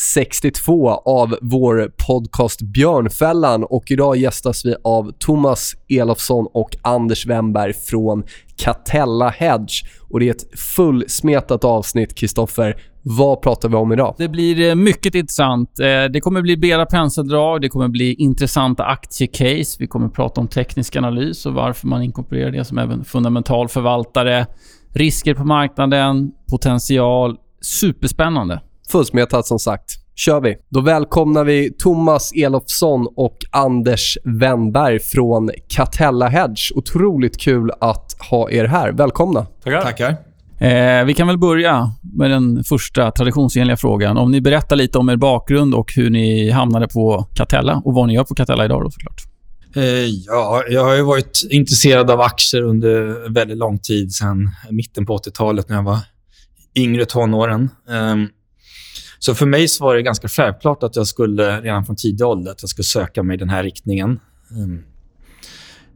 62 av vår podcast Björnfällan och idag gästas vi av Thomas Elofsson och Anders Wemberg från Catella Hedge. Och det är ett fullsmetat avsnitt, Kristoffer. Vad pratar vi om idag? Det blir eh, mycket intressant. Eh, det kommer bli breda penseldrag, det kommer bli intressanta aktiecase. Vi kommer prata om teknisk analys och varför man inkorporerar det som även fundamental förvaltare. Risker på marknaden, potential, Superspännande. Fullsmetat som sagt. Kör vi. Då välkomnar vi Thomas Elofsson och Anders Wennberg från Catella Hedge. Otroligt kul att ha er här. Välkomna. Tackar. Tackar. Eh, vi kan väl börja med den första traditionsenliga frågan. Om ni berättar lite om er bakgrund och hur ni hamnade på Catella och vad ni gör på Catella idag då såklart. Eh, ja, jag har ju varit intresserad av aktier under väldigt lång tid, sen mitten på 80-talet när jag var yngre tonåren. Um, så för mig så var det ganska självklart att jag skulle redan från tidig ålder att jag skulle söka mig i den här riktningen. Mm.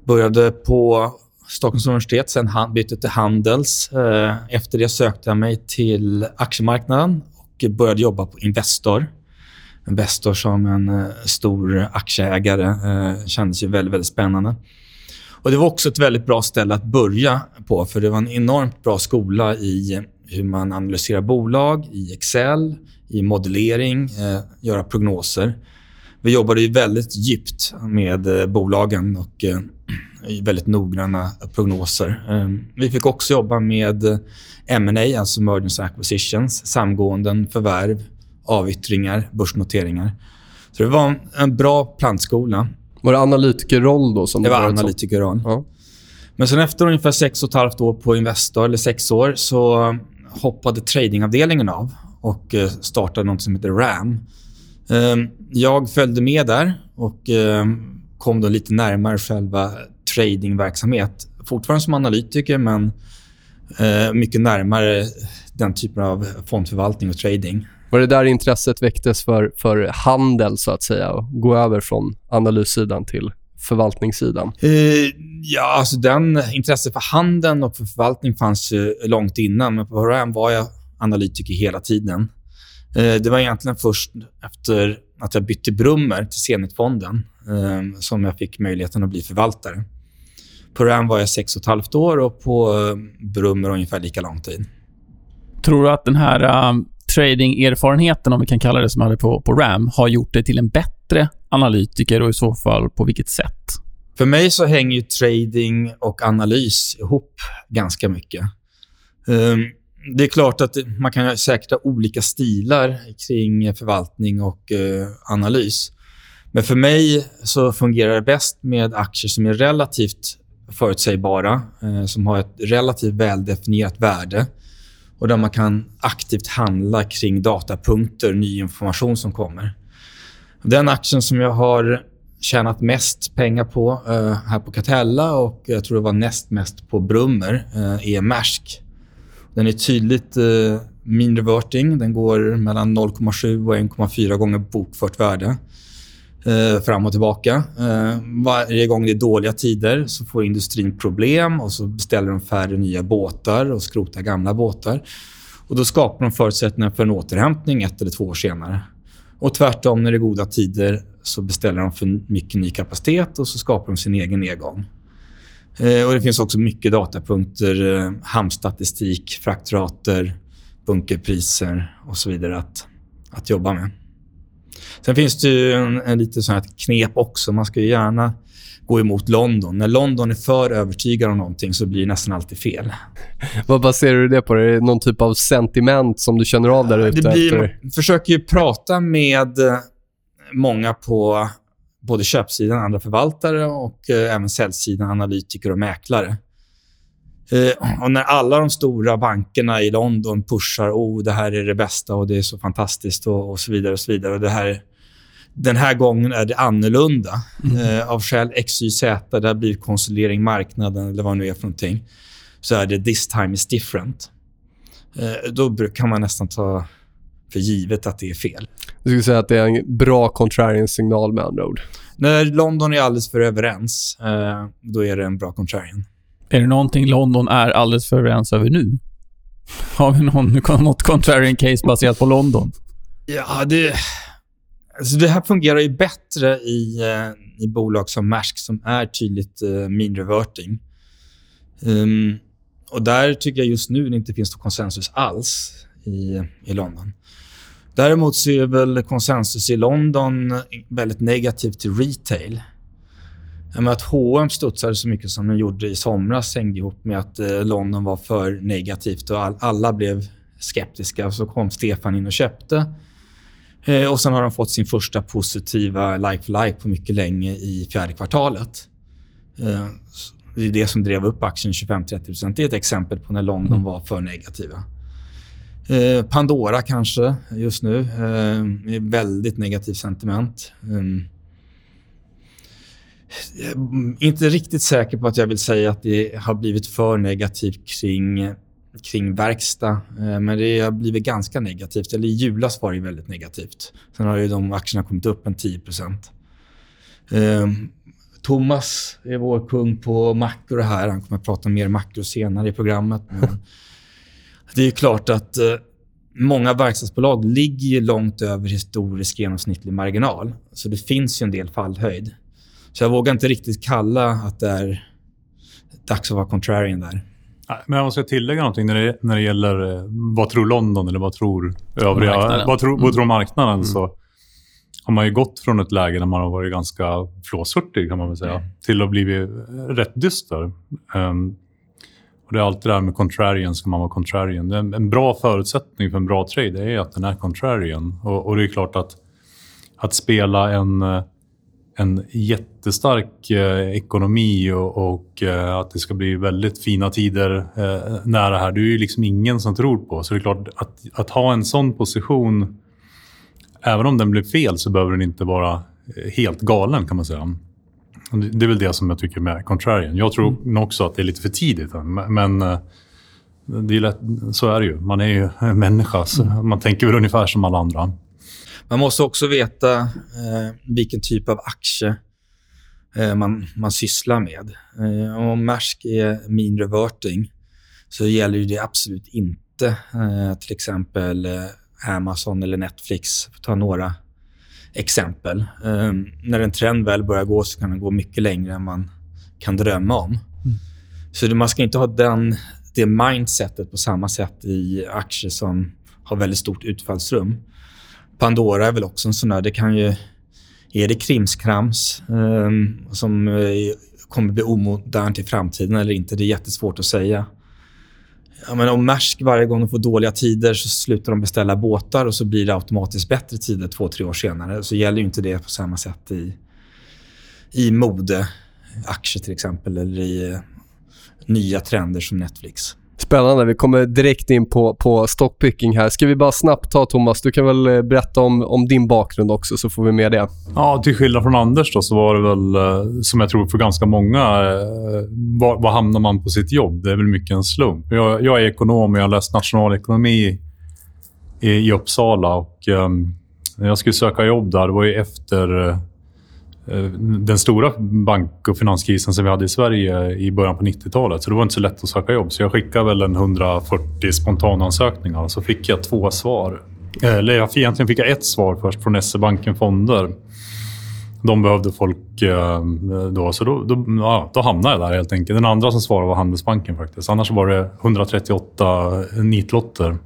började på Stockholms universitet, sen bytte till Handels. Eh, efter det sökte jag mig till aktiemarknaden och började jobba på Investor. Investor som en eh, stor aktieägare eh, kändes ju väldigt, väldigt spännande. Och Det var också ett väldigt bra ställe att börja på, för det var en enormt bra skola i hur man analyserar bolag i Excel, i modellering, eh, göra prognoser. Vi jobbade ju väldigt djupt med eh, bolagen och eh, väldigt noggranna prognoser. Eh, vi fick också jobba med eh, M&A, alltså mergers acquisitions, samgåenden, förvärv, avyttringar, börsnoteringar. Så det var en bra plantskola. Var det analytikerroll då? Som det var analytikerroll. Ja. Men sen efter ungefär sex och ett halvt år på Investor, eller sex år, så hoppade tradingavdelningen av och eh, startade något som heter RAM. Ehm, jag följde med där och ehm, kom då lite närmare själva tradingverksamhet. Fortfarande som analytiker, men eh, mycket närmare den typen av fondförvaltning och trading. Var det där intresset väcktes för, för handel, så att säga? Och gå över från analyssidan till förvaltningssidan? Eh, ja, alltså den intresset för handeln och för förvaltning fanns långt innan. Men på RAM var jag analytiker hela tiden. Eh, det var egentligen först efter att jag bytte Brummer till Zenitfonden eh, som jag fick möjligheten att bli förvaltare. På RAM var jag sex och ett halvt år och på eh, Brummer ungefär lika lång tid. Tror du att den här um, trading-erfarenheten, om vi kan kalla det som jag hade på, på RAM, har gjort dig till en bättre analytiker och i så fall på vilket sätt? För mig så hänger trading och analys ihop ganska mycket. Um, det är klart att man kan säkert ha olika stilar kring förvaltning och eh, analys. Men för mig så fungerar det bäst med aktier som är relativt förutsägbara, eh, som har ett relativt väldefinierat värde och där man kan aktivt handla kring datapunkter, ny information som kommer. Den aktien som jag har tjänat mest pengar på eh, här på Catella och jag tror det var näst mest på Brummer eh, är Maersk. Den är tydligt eh, mindre reverting. Den går mellan 0,7 och 1,4 gånger bokfört värde eh, fram och tillbaka. Eh, varje gång det är dåliga tider så får industrin problem och så beställer de färre nya båtar och skrotar gamla båtar. Och Då skapar de förutsättningar för en återhämtning ett eller två år senare. Och tvärtom, när det är goda tider så beställer de för mycket ny kapacitet och så skapar de sin egen nedgång. Eh, och det finns också mycket datapunkter, eh, hamnstatistik, fraktrater, bunkerpriser och så vidare att, att jobba med. Sen finns det en, en lite sån knep också. Man ska gärna gå emot London. När London är för övertygad om någonting så blir det nästan alltid fel. Vad baserar du det på? Är det någon typ av sentiment som du känner av där ute? Det blir, efter? man försöker ju prata med eh, många på både köpsidan, andra förvaltare och eh, även säljsidan, analytiker och mäklare. Eh, och när alla de stora bankerna i London pushar oh, det här är det bästa och det är så fantastiskt och, och så vidare. och så vidare. Och det här, den här gången är det annorlunda. Eh, av skäl X, Y, Z, det har blivit konsolidering marknaden eller vad det nu är för någonting. Så är det this time is different. Eh, då kan man nästan ta för givet att det är fel. Du skulle säga att det är en bra contrarian-signal med andra ord. När London är alldeles för överens, eh, då är det en bra contrarian. Är det någonting London är alldeles för överens över nu? Har vi någon, något contrarian case baserat på London? Ja, det... Alltså det här fungerar ju bättre i, eh, i bolag som Maersk som är tydligt uh, mean reverting. Um, och där tycker jag just nu det inte finns någon konsensus alls i, i London. Däremot så är väl konsensus i London väldigt negativt till retail. Jag att H&M studsade så mycket som de gjorde i somras hängde ihop med att eh, London var för negativt och all, alla blev skeptiska. Så kom Stefan in och köpte. Eh, och Sen har de fått sin första positiva like-for-like på mycket länge i fjärde kvartalet. Eh, det är det som drev upp aktien 25-30 Det är ett exempel på när London mm. var för negativa. Eh, Pandora kanske just nu. Eh, väldigt negativt sentiment. Um, inte riktigt säker på att jag vill säga att det har blivit för negativt kring, kring verkstad. Eh, men det har blivit ganska negativt. Eller i julas var det väldigt negativt. Sen har ju de aktierna kommit upp en 10 ehm, Thomas är vår kung på makro här. Han kommer att prata mer makro senare i programmet. Men det är klart att eh, många verkstadsbolag ligger långt över historisk genomsnittlig marginal. Så det finns ju en del fallhöjd. Så jag vågar inte riktigt kalla att det är dags att vara contrarian där. Men jag måste tillägga någonting när det, när det gäller eh, vad tror London eller vad tror övriga... Marknaden. Vad tror, vad tror marknaden? Mm. Så har man ju gått från ett läge där man har varit ganska flåshurtig kan man väl säga, mm. till att bli rätt dyster. Um, och det är alltid det här med contrarian, ska man vara contrarian. En, en bra förutsättning för en bra trade är att den är contrarian. Och, och det är klart att, att spela en, en jättestark eh, ekonomi och, och eh, att det ska bli väldigt fina tider eh, nära här, det är ju liksom ingen som tror på. Så det är klart att, att ha en sån position, även om den blir fel så behöver den inte vara eh, helt galen kan man säga. Det är väl det som jag tycker med contrarian. Jag tror mm. också att det är lite för tidigt. Men eh, det är lätt, så är det ju. Man är ju en människa. Så mm. man tänker väl ungefär som alla andra. Man måste också veta eh, vilken typ av aktie eh, man, man sysslar med. Eh, om Maersk är mean reverting så gäller det absolut inte eh, till exempel eh, Amazon eller Netflix, för att ta några exempel. Um, när en trend väl börjar gå så kan den gå mycket längre än man kan drömma om. Mm. Så man ska inte ha den, det mindsetet på samma sätt i aktier som har väldigt stort utfallsrum. Pandora är väl också en sån där. Det kan ju... Är det krimskrams um, som uh, kommer bli omodernt i framtiden eller inte? Det är jättesvårt att säga. Ja, men om Maersk varje gång de får dåliga tider så slutar de beställa båtar och så blir det automatiskt bättre tider två, tre år senare. Så gäller ju inte det på samma sätt i, i mode, aktier till exempel, eller i eh, nya trender som Netflix. Spännande. Vi kommer direkt in på, på stockpicking här. Ska vi bara snabbt ta, Thomas, du kan väl eh, berätta om, om din bakgrund också, så får vi med det. Ja, till skillnad från Anders då, så var det väl, eh, som jag tror för ganska många, eh, var, var hamnar man på sitt jobb? Det är väl mycket en slump. Jag, jag är ekonom och jag har läst nationalekonomi i, i Uppsala. och um, Jag skulle söka jobb där. Det var ju efter Eh, den stora bank och finanskrisen som vi hade i Sverige i början på 90-talet. Så det var inte så lätt att söka jobb. Så jag skickade väl en 140 spontanansökningar. Så fick jag två svar. Eh, eller egentligen fick jag ett svar först från SE-banken Fonder. De behövde folk eh, då, så då, då, ja, då hamnade jag där helt enkelt. Den andra som svarade var Handelsbanken faktiskt. Annars var det 138 nitlotter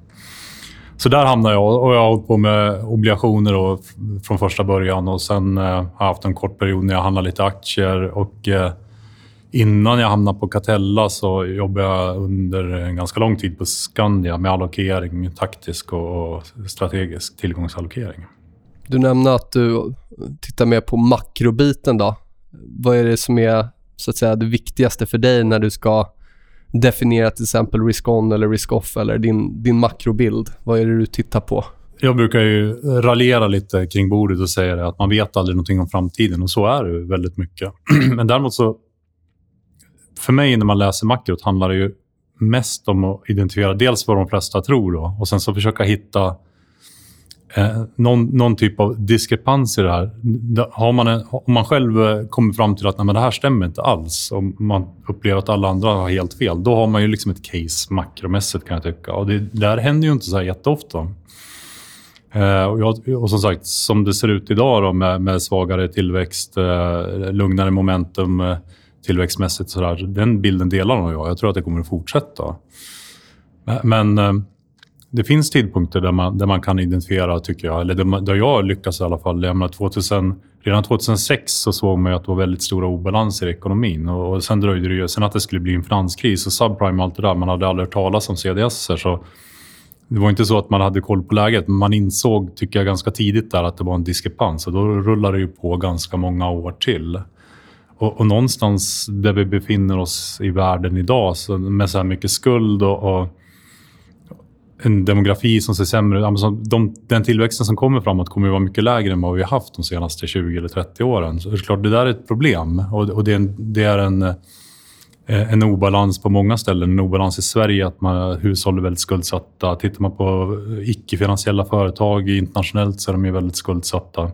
så där hamnade jag och jag har hållit på med obligationer då, från första början och sen eh, har jag haft en kort period när jag handlade lite aktier och eh, innan jag hamnade på Catella så jobbade jag under en ganska lång tid på Skandia med allokering, taktisk och strategisk tillgångsallokering. Du nämnde att du tittar mer på makrobiten. Då. Vad är det som är så att säga, det viktigaste för dig när du ska definiera till exempel risk-on eller risk-off eller din, din makrobild? Vad är det du tittar på? Jag brukar ju raljera lite kring bordet och säga att man vet aldrig någonting om framtiden och så är det väldigt mycket. Men däremot så... För mig när man läser makrot handlar det ju mest om att identifiera dels vad de flesta tror då, och sen så försöka hitta eh, någon, någon, typ av diskrepans i det här. Har man en, om man själv eh, kommer fram till att nej, men det här stämmer inte alls och man upplever att alla andra har helt fel, då har man ju liksom ett case makromässigt kan jag tycka. Och det där händer ju inte så här jätteofta. Eh, och, jag, och som sagt, som det ser ut idag då, med, med svagare tillväxt, eh, lugnare momentum eh, tillväxtmässigt, så där, den bilden delar nog jag. Jag tror att det kommer att fortsätta. Eh, men eh, det finns tidpunkter där man, där man kan identifiera, tycker jag, eller där, där jag lyckas i alla fall. Jag 2000, redan 2006 så såg man att det var väldigt stora obalanser i ekonomin. Och, och sen dröjde det ju, sen att det skulle bli en finanskris och subprime och allt det där. Man hade aldrig hört talas om CDS. Så det var inte så att man hade koll på läget, men man insåg, tycker jag, ganska tidigt där att det var en diskrepans. Och då rullade det ju på ganska många år till. Och, och, någonstans där vi befinner oss i världen idag, så med så här mycket skuld och, och en demografi som ser sämre ut. De, den tillväxten som kommer framåt kommer att vara mycket lägre än vad vi har haft de senaste 20 eller 30 åren. Så det är klart, det där är ett problem. Och, och det, är en, det är en, eh, en obalans på många ställen. En obalans i Sverige, att man, hushåll är väldigt skuldsatta. Tittar man på icke-finansiella företag internationellt så är de ju väldigt skuldsatta.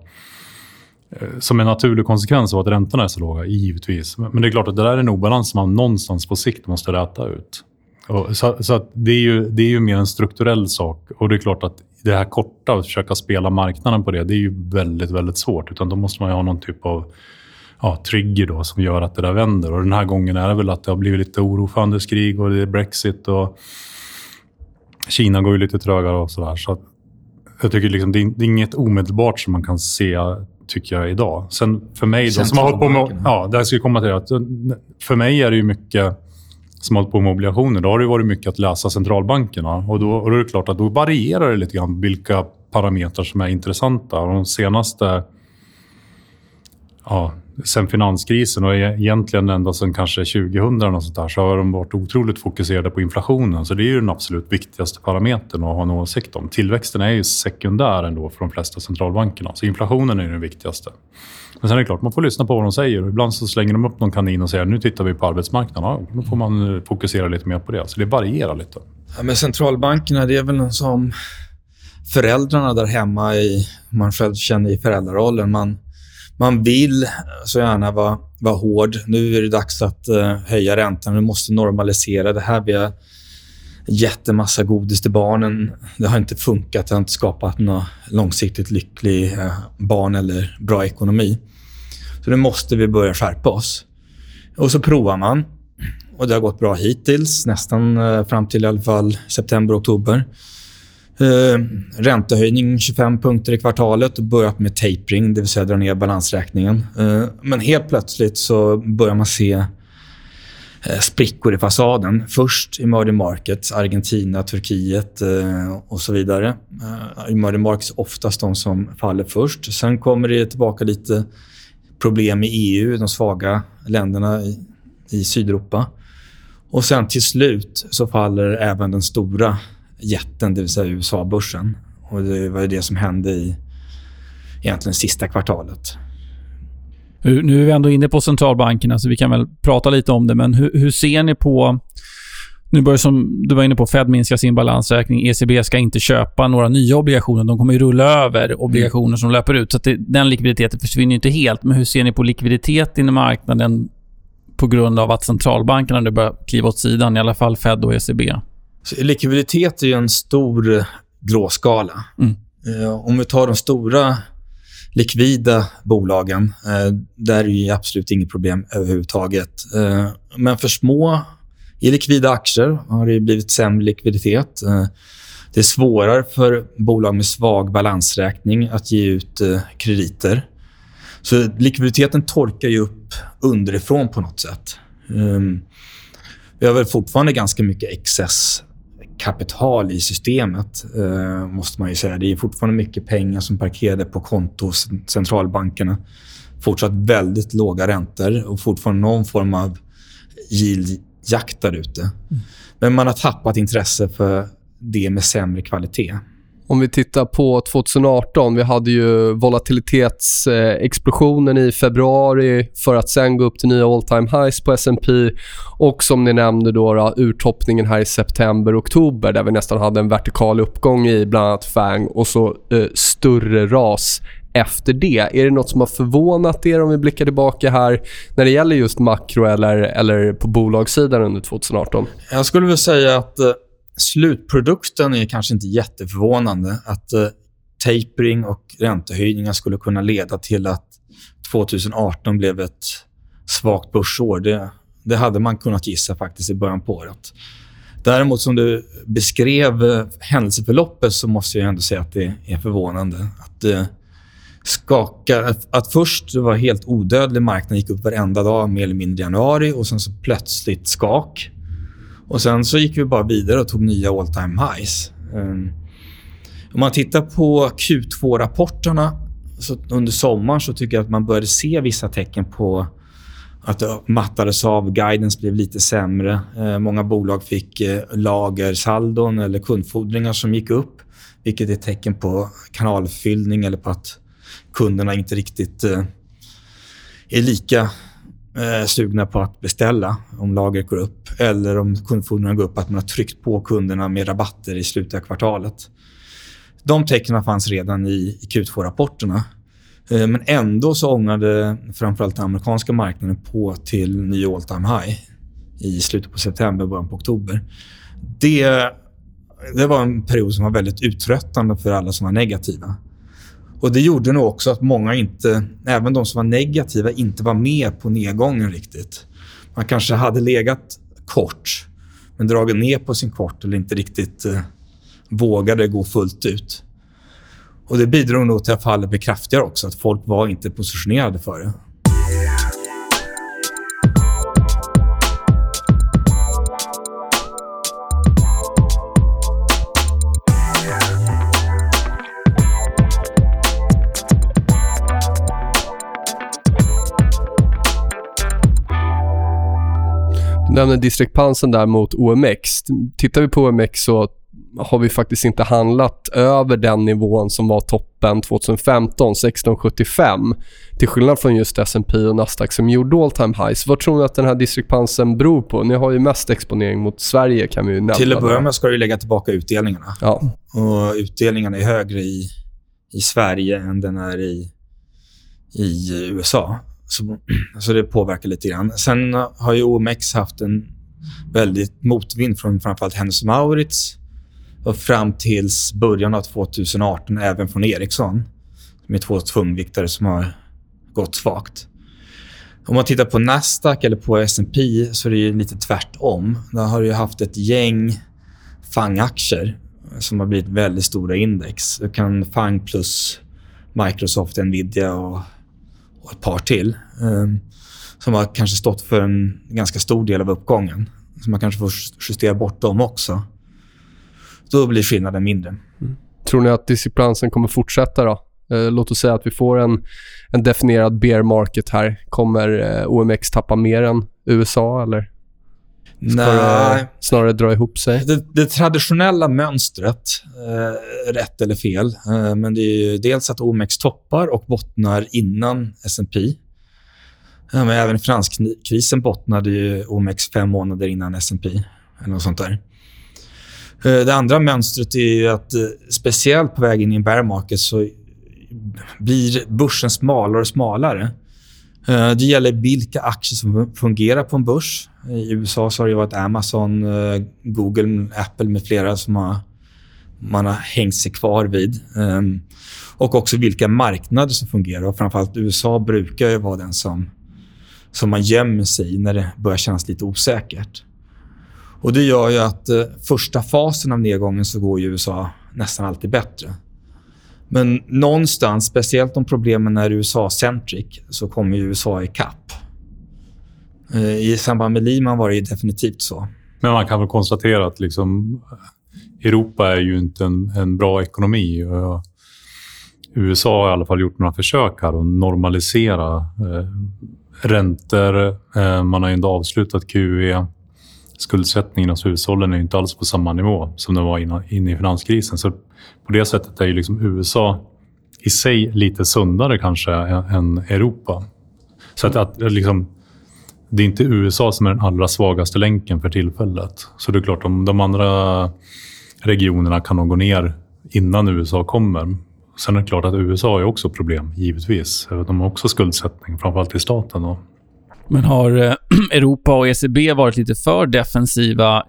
Eh, som en naturlig konsekvens av att räntorna är så låga, givetvis. Men det är klart att det där är en obalans som man någonstans på sikt måste räta ut. Och så, så det, är ju, det är ju mer en strukturell sak. Och det är klart att det här korta, att försöka spela marknaden på det, det är ju väldigt, väldigt svårt. Utan då måste man ha någon typ av ja, trigger då, som gör att det där vänder. Och den här gången är det väl att det har blivit lite oro för handelskrig och det är Brexit och Kina går ju lite trögare och sådär. Så jag tycker liksom, det är, det inget omedelbart som man kan se, tycker jag, idag. Sen för mig då, som har hållit på med... Ja, det här ska jag komma till. Att för mig är det ju mycket som hållit på med obligationer, då har det varit mycket att läsa centralbankerna. Och då, och då är det klart att då varierar det lite grann vilka parametrar som är intressanta. Och de senaste... Ja, sen finanskrisen och e-, egentligen ända sen kanske 2000 och sånt där, så har de varit otroligt fokuserade på inflationen. Så det är ju den absolut viktigaste parametern att ha en åsikt om. Tillväxten är ju sekundär ändå för de flesta centralbankerna, så inflationen är den viktigaste. Men sen är det klart, man får lyssna på vad de säger. Ibland så slänger de upp någon kanin och säger nu tittar vi på arbetsmarknaden. Ja, då får man eh, fokusera lite mer på det. Så det varierar lite. Ja, men centralbankerna, det är väl som föräldrarna där hemma i, man själv känner i föräldrarollen. Man, man vill så gärna vara, vara hård. Nu är det dags att uh, höja räntan. Vi måste normalisera det här. Vi har jättemassa godis till barnen. Det har inte funkat. Det har inte skapat någon långsiktigt lycklig uh, barn eller bra ekonomi. Så nu måste vi börja skärpa oss. Och så provar man. Och det har gått bra hittills, nästan eh, fram till i alla fall september, oktober. Eh, räntehöjning 25 punkter i kvartalet och börjat med tapering, det vill säga dra ner balansräkningen. Eh, men helt plötsligt så börjar man se eh, sprickor i fasaden. Först emerging markets, Argentina, Turkiet eh, och så vidare. Eh, emerging markets är oftast de som faller först. Sen kommer det tillbaka lite problem i EU, de svaga länderna i, i Sydeuropa. Och sen till slut så faller även den stora jätten, det vill säga USA-börsen. Och Det var det som hände i egentligen sista kvartalet. Nu är vi ändå inne på centralbankerna, så vi kan väl prata lite om det. Men hur, hur ser ni på... Nu börjar som du var inne på, Fed minskar sin balansräkning. ECB ska inte köpa några nya obligationer. De kommer ju rulla över obligationer mm. som löper ut. Så det, den likviditeten försvinner inte helt. Men hur ser ni på likviditet inom marknaden på grund av att centralbankerna nu börjar kliva åt sidan, i alla fall Fed och ECB? likviditet är en stor gråskala. Mm. Eh, om vi tar de stora likvida bolagen, eh, där är det absolut inget problem överhuvudtaget. Eh, men för små i likvida aktier har det blivit sämre likviditet. Eh, det är svårare för bolag med svag balansräkning att ge ut eh, krediter. Så likviditeten torkar ju upp underifrån på något sätt. Ehm, vi har väl fortfarande ganska mycket excesskapital i systemet, eh, måste man ju säga. Det är fortfarande mycket pengar som parkerade på konto hos centralbankerna. Fortsatt väldigt låga räntor och fortfarande någon form av yield jakt där ute. Mm. Men man har tappat intresse för det med sämre kvalitet. Om vi tittar på 2018, vi hade ju volatilitetsexplosionen i februari för att sen gå upp till nya all time highs på S&P och som ni nämnde då, då urtoppningen här i september oktober där vi nästan hade en vertikal uppgång i bland annat FANG och så eh, större ras efter det. Är det nåt som har förvånat er om vi blickar tillbaka här när det gäller just makro eller, eller på bolagssidan under 2018? Jag skulle väl säga att eh, slutprodukten är kanske inte jätteförvånande. Att eh, tapering och räntehöjningar skulle kunna leda till att 2018 blev ett svagt börsår. Det, det hade man kunnat gissa faktiskt i början på året. Däremot som du beskrev eh, händelseförloppet så måste jag ändå säga att det är förvånande. Att eh, skaka... att, först det var helt odödlig marknad, gick upp varenda dag mer eller mindre i januari och sen så plötsligt skak. Och Sen så gick vi bara vidare och tog nya all time highs. Um, om man tittar på Q2-rapporterna under sommaren så tycker jag att man började se vissa tecken på att det mattades av. Guidance blev lite sämre. Eh, många bolag fick eh, lagersaldon eller kundfordringar som gick upp vilket är ett tecken på kanalfyllning eller på att kunderna inte riktigt eh, är lika eh, sugna på att beställa om lagret går upp eller om kundfordringarna går upp, att man har tryckt på kunderna med rabatter i slutet av kvartalet. De tecknen fanns redan i, i Q2-rapporterna. Eh, men ändå så ångade framförallt den amerikanska marknaden på till ny all time high i slutet på september, början på oktober. Det, det var en period som var väldigt uttröttande för alla som var negativa. Och Det gjorde nog också att många, inte, även de som var negativa, inte var med på nedgången riktigt. Man kanske hade legat kort, men dragit ner på sin kort eller inte riktigt eh, vågade gå fullt ut. Och Det bidrog nog till att fallet blev kraftigare också, att folk var inte positionerade för det. Nämner distriktpansen där mot OMX. Tittar vi på OMX så har vi faktiskt inte handlat över den nivån som var toppen 2015, 1675. Till skillnad från just S&P och Nasdaq som gjorde all time highs. Vad tror ni att den här distriktpansen beror på? Ni har ju mest exponering mot Sverige kan vi nämna. Till att börja med ska du lägga tillbaka utdelningarna. Ja. Och utdelningarna är högre i, i Sverige än den är i, i USA. Så, så det påverkar lite grann. Sen har ju OMX haft en väldigt motvind från framförallt Hennes Maurits och fram till början av 2018 även från Ericsson. Med två tungviktare som har gått svagt. Om man tittar på Nasdaq eller på S&P så är det lite tvärtom. Där har du haft ett gäng FANG-aktier som har blivit väldigt stora index. Du kan FANG plus Microsoft, Nvidia och och ett par till ehm, som har kanske stått för en ganska stor del av uppgången. Så man kanske får justera bort dem också. Då blir skillnaden mindre. Mm. Tror ni att disciplansen kommer fortsätta då? Eh, låt oss säga att vi får en, en definierad bear market här. Kommer eh, OMX tappa mer än USA eller? Nej. snarare dra ihop sig? Det, det traditionella mönstret, eh, rätt eller fel, eh, men det är dels att OMX toppar och bottnar innan S&P. Eh, men även finanskrisen bottnade ju OMX fem månader innan S&P. Eller något sånt där. Eh, det andra mönstret är att eh, speciellt på väg in i en bear market så blir börsen smalare och smalare. Eh, det gäller vilka aktier som fungerar på en börs. I USA så har det varit Amazon, eh, Google, Apple med flera som har, man har hängt sig kvar vid. Ehm, och också vilka marknader som fungerar. Och framförallt USA brukar ju vara den som, som man gömmer sig i när det börjar kännas lite osäkert. Och Det gör ju att eh, första fasen av nedgången så går ju USA nästan alltid bättre. Men någonstans, speciellt om problemen är USA-centric, så kommer USA ikapp. kapp. Eh, I samband med Lehman var det definitivt så. Men man kan väl konstatera att liksom, eh, Europa är ju inte en, en bra ekonomi. USA har i alla fall gjort några försök här att normalisera eh, räntor. Eh, man har ändå avslutat QE. Skuldsättningen hos hushållen är inte alls på samma nivå som den var innan, inne i finanskrisen. Så på det sättet är ju liksom USA i sig lite sundare kanske än Europa. Så att, att liksom, det är inte USA som är den allra svagaste länken för tillfället. Så det är klart, om de andra regionerna kan nog gå ner innan USA kommer. Sen är det klart att USA har också problem, givetvis. De har också skuldsättning, framförallt i staten. Då. Men har eh, Europa och ECB varit lite för defensiva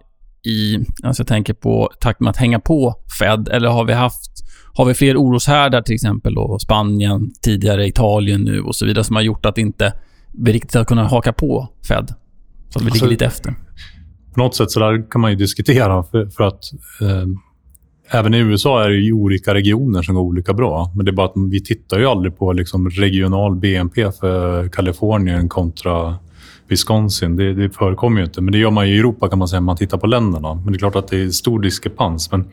i, alltså jag tänker på takt med att hänga på Fed, eller har vi haft har vi fler oroshärdar, till exempel då Spanien, tidigare Italien nu och så vidare, som har gjort att inte vi riktigt har kunnat haka på Fed? Så att vi alltså, ligger lite efter. På något sätt så där kan man ju diskutera, för, för att eh, Även i USA är det ju olika regioner som går olika bra. Men det är bara att vi tittar ju aldrig på liksom regional BNP för Kalifornien kontra Wisconsin. Det, det förekommer ju inte. Men det gör man i Europa kan man säga, man tittar på länderna. Men det är klart att det är stor diskrepans. Men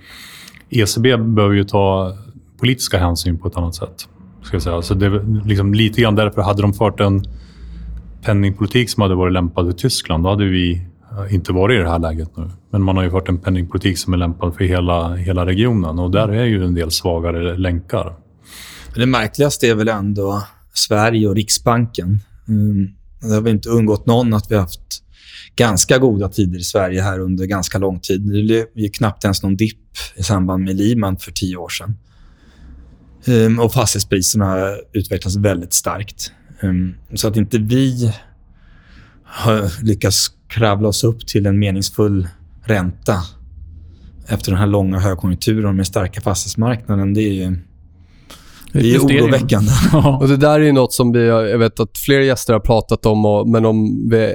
ECB behöver ju ta politiska hänsyn på ett annat sätt. Ska jag säga. Så det är liksom lite grann därför hade de fört en penningpolitik som hade varit lämpad för Tyskland, då hade vi Eh, inte varit i det här läget nu. Men man har ju fört en penningpolitik som är lämpad för hela, hela regionen och där är ju en del svagare länkar. Det märkligaste är väl ändå Sverige och Riksbanken. Mm. Det har väl inte undgått någon att vi har haft ganska goda tider i Sverige här under ganska lång tid. Det blev ju knappt ens någon dipp i samband med Lehman för tio år sedan. Um, och fastighetspriserna har utvecklats väldigt starkt. Um, så att inte vi har lyckats kravla oss upp till en meningsfull ränta efter den här långa högkonjunkturen med starka fastighetsmarknaden, det är ju det är oroväckande. och det där är ju något som vi har, jag vet att flera gäster har pratat om, och, men om vi eh,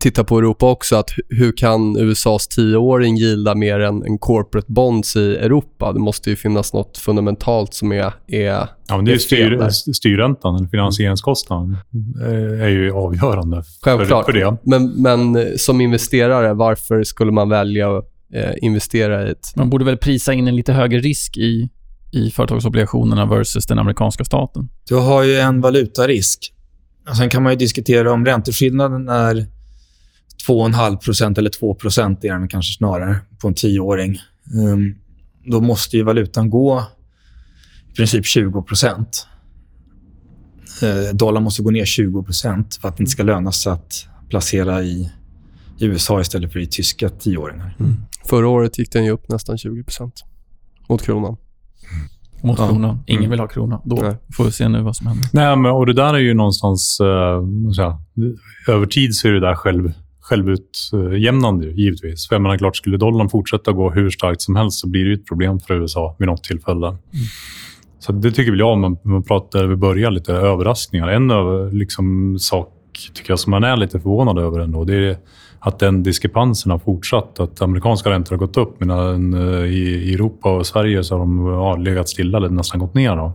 tittar på Europa också, att hur kan USAs tioåring gilda mer än en corporate bonds i Europa? Det måste ju finnas något fundamentalt som är, är Ja, men det är styr, styrräntan, eller finansieringskostnaden, eh, är ju avgörande Självklart. för, för det. Men, men som investerare, varför skulle man välja att eh, investera i ett... Man borde väl prisa in en lite högre risk i i företagsobligationerna versus den amerikanska staten? Du har ju en valutarisk. Sen kan man ju diskutera om ränteskillnaden är 2,5% eller 2% är den kanske snarare, på en tioåring. Um, då måste ju valutan gå i princip 20 uh, Dollarn måste gå ner 20% för att det inte ska löna sig att placera i, i USA istället för i tyska tioåringar. Mm. Förra året gick den ju upp nästan 20% mot kronan mot ja. kronan. Ingen mm. vill ha krona. Då Nej. får vi se nu vad som händer. Nej, men, och det där är ju någonstans... Uh, säga, över tid så är det där själv, självutjämnande, givetvis. För jag menar, klart, skulle dollarn fortsätta gå hur starkt som helst så blir det ett problem för USA vid något tillfälle. Mm. Så det tycker väl jag, om man, man pratar, vi börjar lite överraskningar. En över, liksom, sak tycker jag som man är lite förvånad över ändå, det är att den diskrepansen har fortsatt. Att amerikanska räntor har gått upp medan eh, i Europa och Sverige så har de ja, legat stilla eller nästan gått ner. Då.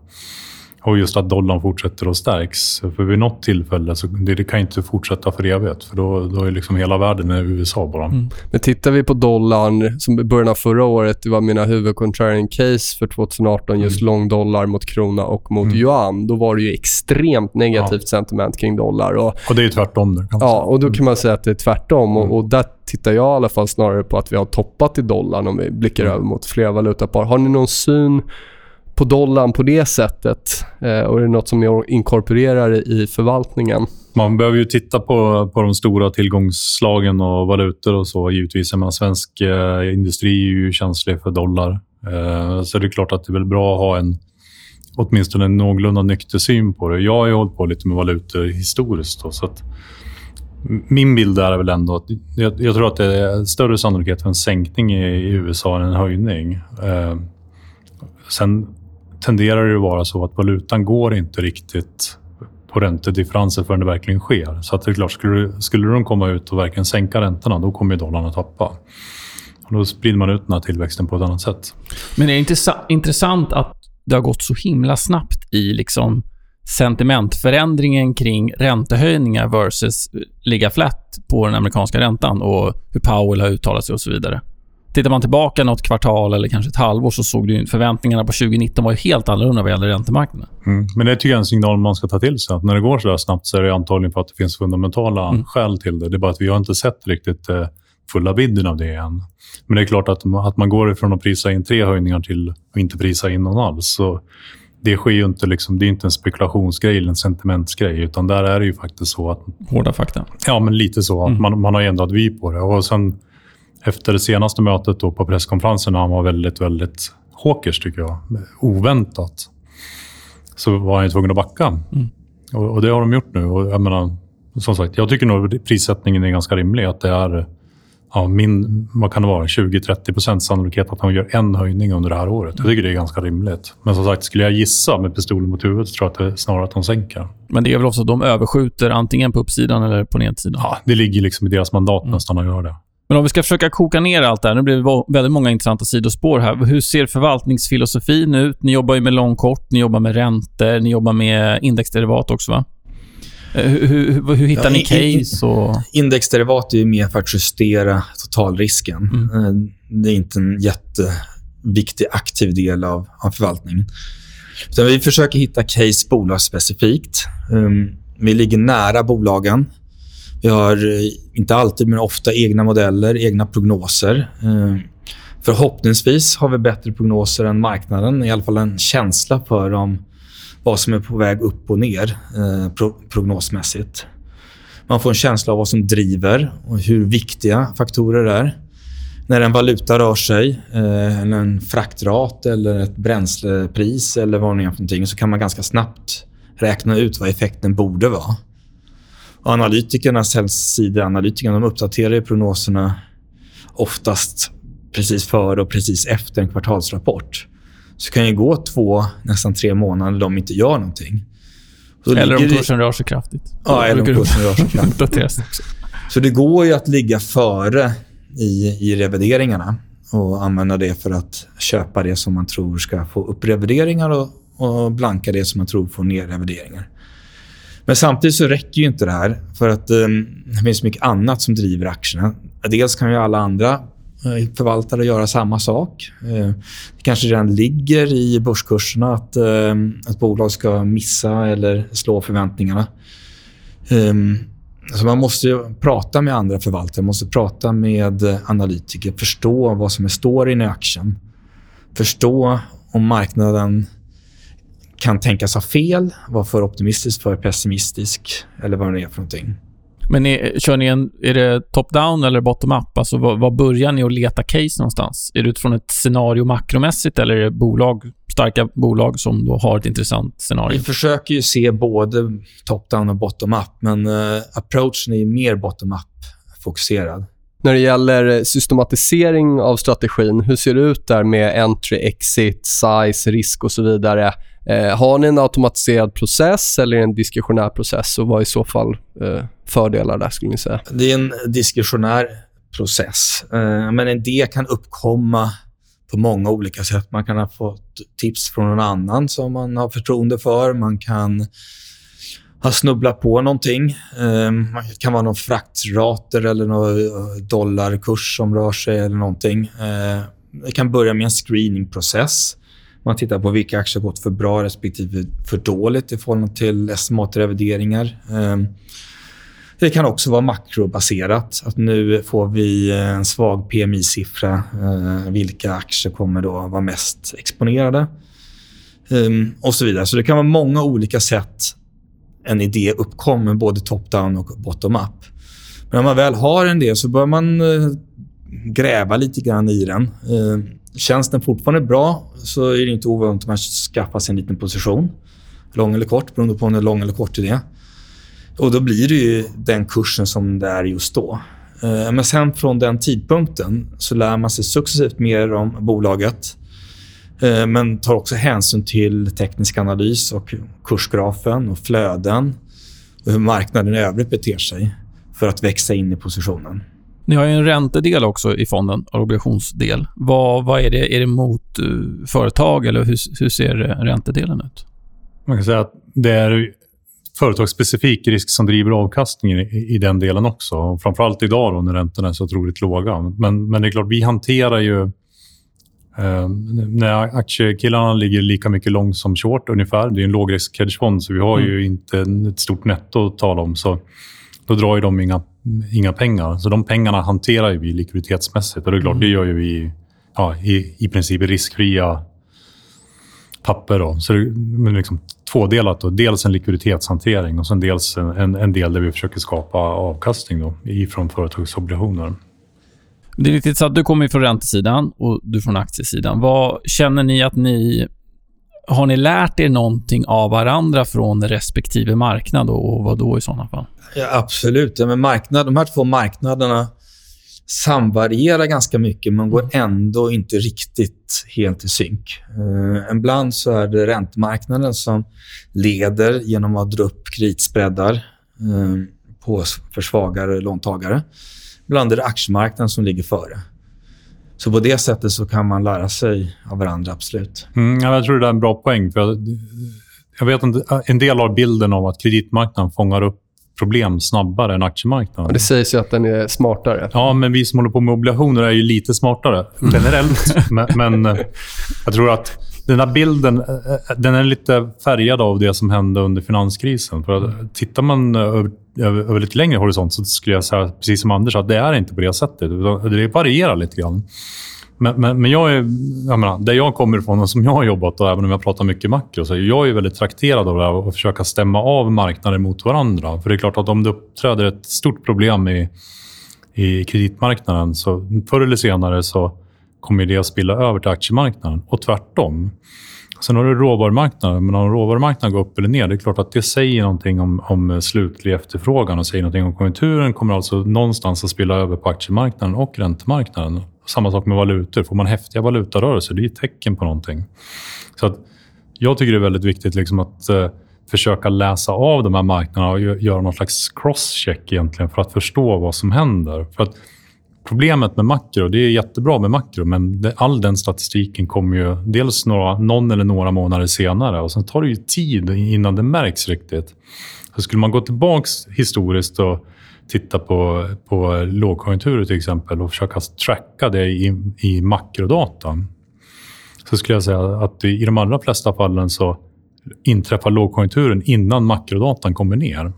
Och just att dollarn fortsätter att stärks. För vid något tillfälle så det, kan inte fortsätta för evigt. För då, då är liksom hela världen USA bara. Mm. Men tittar vi på dollarn, som i början av förra året, det var mina huvudcontrarian case för 2018, just mm. lång dollar mot krona och mot mm. yuan. Då var det ju extremt negativt ja. sentiment kring dollar. Och, och det är tvärtom nu. Ja, och då kan man säga att det är tvärtom. Och, mm. och där tittar jag i alla fall snarare på att vi har toppat i dollarn om vi blickar mm. över mot flera valutapar. Har ni någon syn på dollarn på det sättet? Eh, och är det något som ni inkorporerar i förvaltningen? Man behöver ju titta på, på de stora tillgångsslagen och valutor och så givetvis. Men svensk eh, industri är ju känslig för dollar. Eh, så det är klart att det är väl bra att ha en åtminstone en någorlunda nykter syn på det. Jag har ju hållit på lite med valutor historiskt. Då, så att min bild är väl ändå att jag, jag, tror att det är större sannolikhet för en sänkning i, i USA än en höjning. Eh, sen tenderar det att vara så att valutan går inte riktigt på räntedifferenser förrän det verkligen sker. Så att det är klart, skulle, skulle de komma ut och verkligen sänka räntorna, då kommer dollarn att tappa. Och då sprider man ut den här tillväxten på ett annat sätt. Men det är intressant att det har gått så himla snabbt i liksom sentimentförändringen kring räntehöjningar versus ligga flat på den amerikanska räntan och hur Powell har uttalat sig och så vidare. Tittar man tillbaka något kvartal eller kanske ett halvår så såg du förväntningarna på 2019 var ju helt annorlunda vad gäller räntemarknaden. Mm. Men det jag är en signal man ska ta till sig. Att när det går så där snabbt så är det antagligen för att det finns fundamentala mm. skäl till det. Det är bara att vi har inte sett riktigt eh, fulla bilden av det än. Men det är klart att, att man går ifrån att prisa in tre höjningar till att inte prisa in någon alls. Så det sker ju inte, liksom, det är inte en spekulationsgrej eller en sentimentsgrej, utan där är det ju faktiskt så att... Hårda fakta. Ja, men lite så. Att mm. man, man har ändrat vy på det. Och sen efter det senaste mötet då på presskonferensen, när han var väldigt, väldigt hawkers, tycker jag, oväntat, så var han ju tvungen att backa. Mm. Och, och, det har de gjort nu. Och jag menar, som sagt, jag tycker nog prissättningen är ganska rimlig. Att det är ja, min, vad kan det vara, 20-30% sannolikhet att han gör en höjning under det här året. Jag tycker det är ganska rimligt. Men som sagt, skulle jag gissa med pistolen mot huvudet så tror jag att det är snarare att de sänker. Men det är väl också att de överskjuter antingen på uppsidan eller på nedsidan? Ja, det ligger liksom i deras mandat mm. nästan att göra det. Men om vi ska försöka koka ner allt det här. Nu blir det väldigt många intressanta sidospår här. Hur ser förvaltningsfilosofin ut? Ni jobbar ju med lång kort, ni jobbar med räntor, ni jobbar med indexderivat också, va? Eh, hur, hur, hur hittar ja, ni case? Och... Indexderivat är mer för att justera totalrisken. Mm. Eh, det är inte en jätteviktig aktiv del av, av förvaltningen. Utan vi försöker hitta case bolagsspecifikt. Um, vi ligger nära bolagen. Vi har eh, inte alltid, men ofta egna modeller, egna prognoser. Eh, förhoppningsvis har vi bättre prognoser än marknaden. I alla fall en känsla för om vad som är på väg upp och ner eh, prognosmässigt. Man får en känsla av vad som driver och hur viktiga faktorer är. När en valuta rör sig, eller en fraktrat eller ett bränslepris eller vad det är för någonting, så kan man ganska snabbt räkna ut vad effekten borde vara. Och analytikerna, säljsideanalytikerna, de uppdaterar prognoserna oftast precis före och precis efter en kvartalsrapport så kan det gå två, nästan tre månader de inte gör någonting. eller om kursen rör sig kraftigt. Ja, eller om kursen rör sig kraftigt. så det går ju att ligga före i, i revideringarna och använda det för att köpa det som man tror ska få upp revideringar och, och blanka det som man tror får ner revideringar. Men samtidigt så räcker ju inte det här för att um, det finns mycket annat som driver aktierna. Dels kan ju alla andra Eh, förvaltare göra samma sak. Eh, det kanske redan ligger i börskurserna att ehm, ett bolag ska missa eller slå förväntningarna. Ehm, så man måste prata med andra förvaltare, man måste prata med analytiker, förstå vad som är storyn i aktien. Förstå om marknaden kan tänkas ha fel, vara för optimistisk, för pessimistisk eller vad det är för någonting. Men är, kör ni en, är det top-down eller bottom-up? Alltså, var, var, börjar ni att leta case någonstans? Är det utifrån ett scenario makromässigt eller är det bolag, starka bolag som då har ett intressant scenario? Vi försöker ju se både top-down och bottom-up, men uh, approachen är mer bottom-up-fokuserad. När det gäller systematisering av strategin, hur ser det ut där med entry, exit, size, risk och så vidare? Eh, har ni en automatiserad process eller en diskretionär process och vad är i så fall eh, fördelar där skulle ni säga? Det är en diskretionär process, eh, men en del kan uppkomma på många olika sätt. Man kan ha fått tips från någon annan som man har förtroende för. Man kan ha snubblat på någonting. Eh, det kan vara någon fraktrater eller någon eh, dollarkurs som rör sig eller någonting. Eh, det kan börja med en screeningprocess man tittar på vilka aktier har gått för bra respektive för dåligt i förhållande till estimatrevideringar. Ehm, det kan också vara makrobaserat. Att nu får vi en svag PMI-siffra. Eh, vilka aktier kommer då vara mest exponerade? Ehm, och så vidare. Så det kan vara många olika sätt en idé uppkommer, både top-down och bottom-up. Men när man väl har en idé så bör man eh, gräva lite grann i den. Ehm, Känns den fortfarande bra så är det inte ovanligt att man skaffar sig en liten position. Lång eller kort, beroende på om det är lång eller kort idé. Och då blir det ju den kursen som det är just då. Eh, men sen från den tidpunkten så lär man sig successivt mer om bolaget. Eh, men tar också hänsyn till teknisk analys och kursgrafen och flöden och hur marknaden i övrigt beter sig för att växa in i positionen. Ni har ju en räntedel också i fonden, obligationsdel. Vad, vad är det? Är det mot uh, företag eller hur, hur ser räntedelen ut? Man kan säga att det är företagsspecifik risk som driver avkastningen i, i den delen också. Framförallt idag då, när räntorna är så otroligt låga. Men, men det är klart, vi hanterar ju... Eh, när aktiekillarna ligger lika mycket lång som short ungefär. Det är en lågrisk hedgefond, så vi har mm. ju inte ett stort netto att tala om. Så då drar ju de inga, inga pengar. Så de pengarna hanterar vi likviditetsmässigt. Och det är klart, mm. det gör ju vi ja, i, i princip riskfria papper. Då. Så det är liksom tvådelat. Då. Dels en likviditetshantering och sen dels en, en del där vi försöker skapa avkastning då, ifrån företagsobligationer. Det är viktigt att du kommer från räntesidan och du från aktiesidan. Vad känner ni att ni... Har ni lärt er någonting av varandra från respektive marknad och vad då i sådana fall? Ja, absolut. Ja, men marknad, de här två marknaderna samvarierar ganska mycket men går ändå inte riktigt helt i synk. Eh, ibland så är det räntemarknaden som leder genom att dra upp kreditspreadar eh, på för svagare låntagare. Ibland är det aktiemarknaden som ligger före. Så på det sättet så kan man lära sig av varandra, absolut. Mm, jag tror det är en bra poäng. För jag, jag vet inte, en del av bilden av att kreditmarknaden fångar upp problem snabbare än aktiemarknaden. Det sägs ju att den är smartare. Ja, men vi som håller på med obligationer är ju lite smartare mm. generellt. men, men eh, jag tror att den där bilden eh, eh, den är lite färgad av det som hände under finanskrisen. För att, eh, tittar man över, över lite längre horisont så skulle jag säga, precis som Anders, att det är inte på det sättet. Det varierar lite grann. Men, men, men, jag är, jag menar, där jag kommer ifrån och som jag har jobbat, och även om jag pratar mycket makro, så är jag är väldigt trakterad av det här att försöka stämma av marknader mot varandra. För det är klart att om det uppträder ett stort problem i, i kreditmarknaden, så förr eller senare så kommer det att spilla över till aktiemarknaden och tvärtom. Sen har du råvarumarknaden, men om råvarumarknaden går upp eller ner, det är klart att det säger någonting om, om slutlig efterfrågan och säger någonting om konjunkturen kommer alltså någonstans att spilla över på aktiemarknaden och räntemarknaden. Samma sak med valutor. Får man häftiga valutarörelser, det är ett tecken på någonting. Så att jag tycker det är väldigt viktigt liksom att eh, försöka läsa av de här marknaderna och göra någon slags crosscheck egentligen för att förstå vad som händer. För att Problemet med makro, det är jättebra med makro, men det, all den statistiken kommer ju dels några, någon eller några månader senare och sen tar det ju tid innan det märks riktigt. Så skulle man gå tillbaka historiskt och titta på, på lågkonjunkturer till exempel och försöka tracka det i, i makrodata så skulle jag säga att i de allra flesta fallen så inträffar lågkonjunkturen innan makrodatan kommer ner.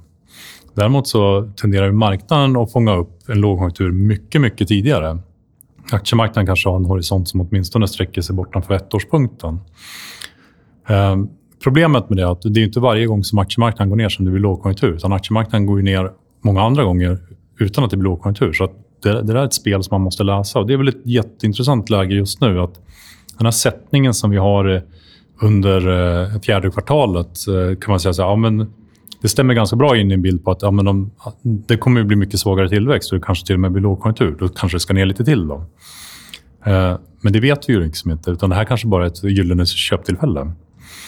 Däremot så tenderar marknaden att fånga upp en lågkonjunktur mycket, mycket tidigare. Aktiemarknaden kanske har en horisont som åtminstone sträcker sig bortanför ettårspunkten. Eh, problemet med det är att det är inte varje gång som aktiemarknaden går ner som det blir lågkonjunktur. Utan aktiemarknaden går ner många andra gånger utan att det blir lågkonjunktur. Så det, det är ett spel som man måste läsa. Och det är väl ett jätteintressant läge just nu. att Den här sättningen som vi har under eh, fjärde kvartalet eh, kan man säga så här, ja, men det stämmer ganska bra in i en bild på att ja, men de, det kommer att bli mycket svagare tillväxt och det kanske till och med blir lågkonjunktur. Då kanske det ska ner lite till. Då. Eh, men det vet vi ju liksom inte, utan det här kanske bara är ett gyllene köptillfälle.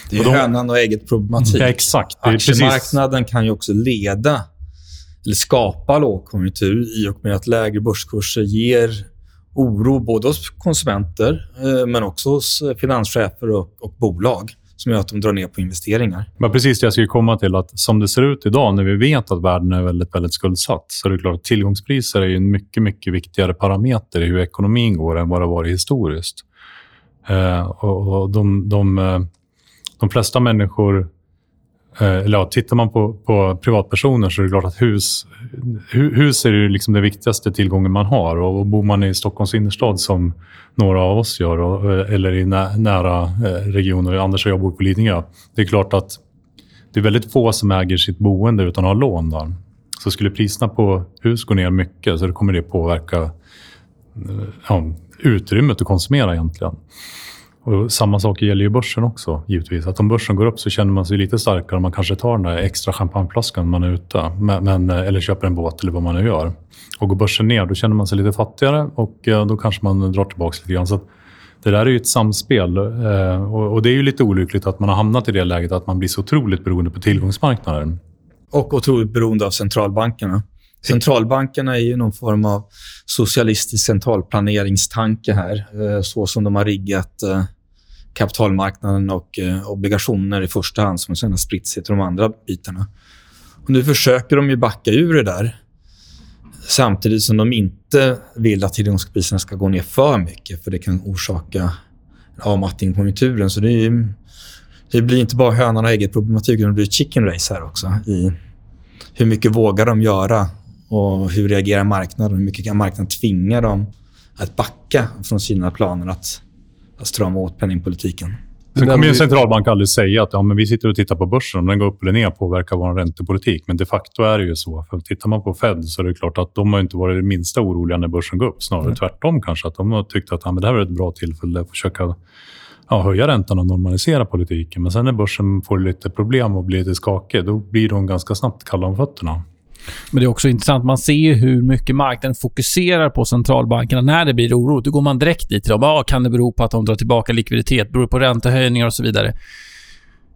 Det är och de, hönan och ägget problematik. Ja, exakt. Aktiemarknaden precis. kan ju också leda eller skapa lågkonjunktur i och med att lägre börskurser ger oro både hos konsumenter eh, men också hos finanschefer och, och bolag som gör att de drar ner på investeringar. Men precis det jag skulle komma till. att Som det ser ut idag, när vi vet att världen är väldigt, väldigt skuldsatt, så är det klart att tillgångspriser är en mycket, mycket viktigare parameter i hur ekonomin går än vad det har varit historiskt. Eh, och, och de, de, eh, de flesta människor Eh, eller ja, tittar man på, på privatpersoner så är det klart att hus, hus är ju liksom den viktigaste tillgången man har. Och bor man i Stockholms innerstad som några av oss gör, och, eh, eller i nä, nära eh, regioner, Anders och jag bor på Lidingö. Det är klart att det är väldigt få som äger sitt boende utan att ha lån. Där. Så skulle priserna på hus gå ner mycket så kommer det påverka ja, utrymmet att konsumera egentligen. Och samma sak gäller ju börsen också, givetvis. Att om börsen går upp så känner man sig lite starkare. Man kanske tar den där extra champagneflaskan man är ute. Men, men, eller köper en båt eller vad man nu gör. Och går börsen ner, då känner man sig lite fattigare och eh, då kanske man drar tillbaka lite grann. Så det där är ju ett samspel. Eh, och, det är ju lite olyckligt att man har hamnat i det läget att man blir så otroligt beroende på tillgångsmarknaden. Och otroligt beroende av centralbankerna. Centralbankerna är ju någon form av socialistisk centralplaneringstanke här, eh, så som de har riggat kapitalmarknaden och eh, obligationer i första hand, som sen har spritt sig till de andra bitarna. Och nu försöker de ju backa ur det där samtidigt som de inte vill att tillgångspriserna ska gå ner för mycket för det kan orsaka avmattning på konjunkturen. Så det, är, det blir inte bara hönan och ägget-problematik, utan det blir chicken race här också. I hur mycket vågar de göra och hur reagerar marknaden? Hur mycket kan marknaden tvinga dem att backa från sina planer att, att strama åt penningpolitiken? Sen kommer ju en centralbank aldrig säga att ja, men vi sitter och tittar på börsen. Om den går upp eller ner påverkar vår räntepolitik. Men de facto är det ju så. För tittar man på Fed så är det klart att de har inte varit det minsta oroliga när börsen går upp. Snarare mm. tvärtom kanske. Att de har tyckt att ja, men det här är ett bra tillfälle att försöka ja, höja räntan och normalisera politiken. Men sen när börsen får lite problem och blir lite skakig, då blir de ganska snabbt kalla om fötterna. Men det är också intressant. Man ser ju hur mycket marknaden fokuserar på centralbankerna när det blir oro. Då går man direkt dit till bara, ah, kan det bero på att de drar tillbaka likviditet? Beror det på räntehöjningar och så vidare?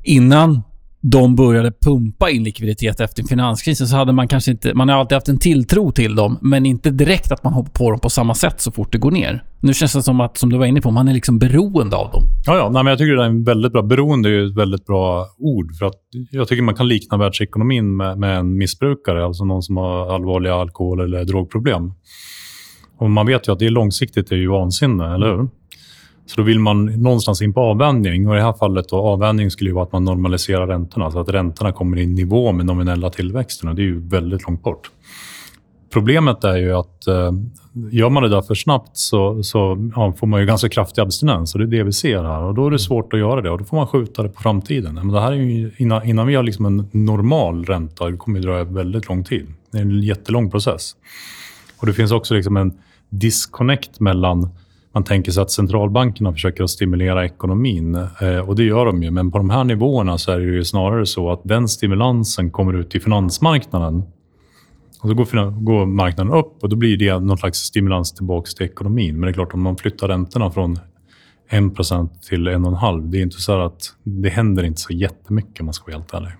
Innan de började pumpa in likviditet efter finanskrisen så hade man kanske inte... Man har alltid haft en tilltro till dem, men inte direkt att man hoppar på dem på samma sätt så fort det går ner. Nu känns det som att, som du var inne på, man är liksom beroende av dem. Ja, ja. Nej, men jag tycker det är en väldigt bra... Beroende är ett väldigt bra ord. för att Jag tycker man kan likna världsekonomin med, med en missbrukare, alltså någon som har allvarliga alkohol eller drogproblem. Och man vet ju att det är långsiktigt är ju vansinne, eller hur? Så då vill man någonstans in på avvändning. Och I det här fallet då, avvändning skulle ju vara att man normaliserar räntorna så att räntorna kommer i nivå med nominella tillväxten. Och det är ju väldigt långt bort. Problemet är ju att eh, gör man det där för snabbt så, så ja, får man ju ganska kraftig abstinens. Och det är det vi ser här. Och Då är det svårt att göra det och då får man skjuta det på framtiden. Men det här är ju, innan, innan vi har liksom en normal ränta, det kommer att dra väldigt lång tid. Det är en jättelång process. Och Det finns också liksom en disconnect mellan man tänker sig att centralbankerna försöker att stimulera ekonomin. Eh, och det gör de ju. Men på de här nivåerna så är det ju snarare så att den stimulansen kommer ut till finansmarknaden. Och då går, går marknaden upp och då blir det någon slags stimulans tillbaka till ekonomin. Men det är klart, om man flyttar räntorna från 1 till 1,5 det är inte så att det händer inte så jättemycket om man ska vara helt ärlig.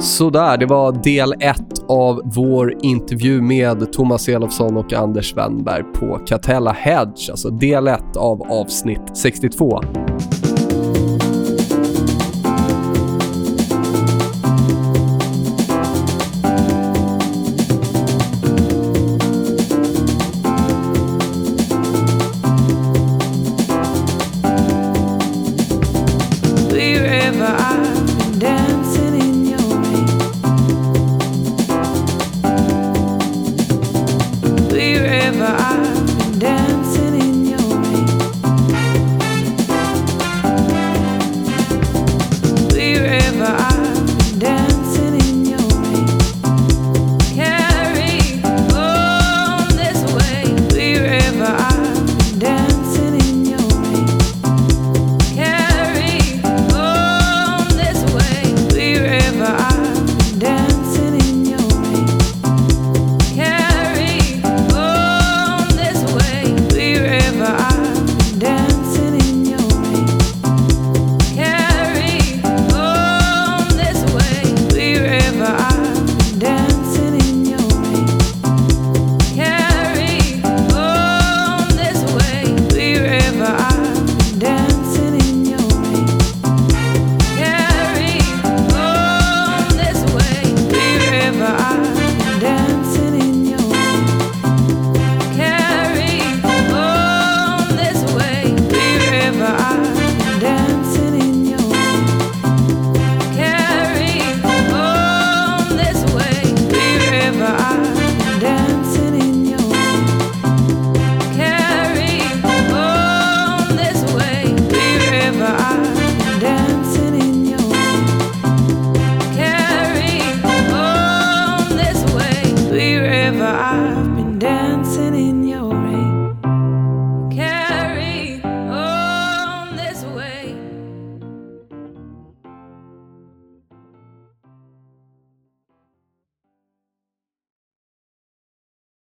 Sådär, det var del ett av vår intervju med Thomas Elofsson och Anders Wennberg på Catella Hedge, alltså del 1 av avsnitt 62.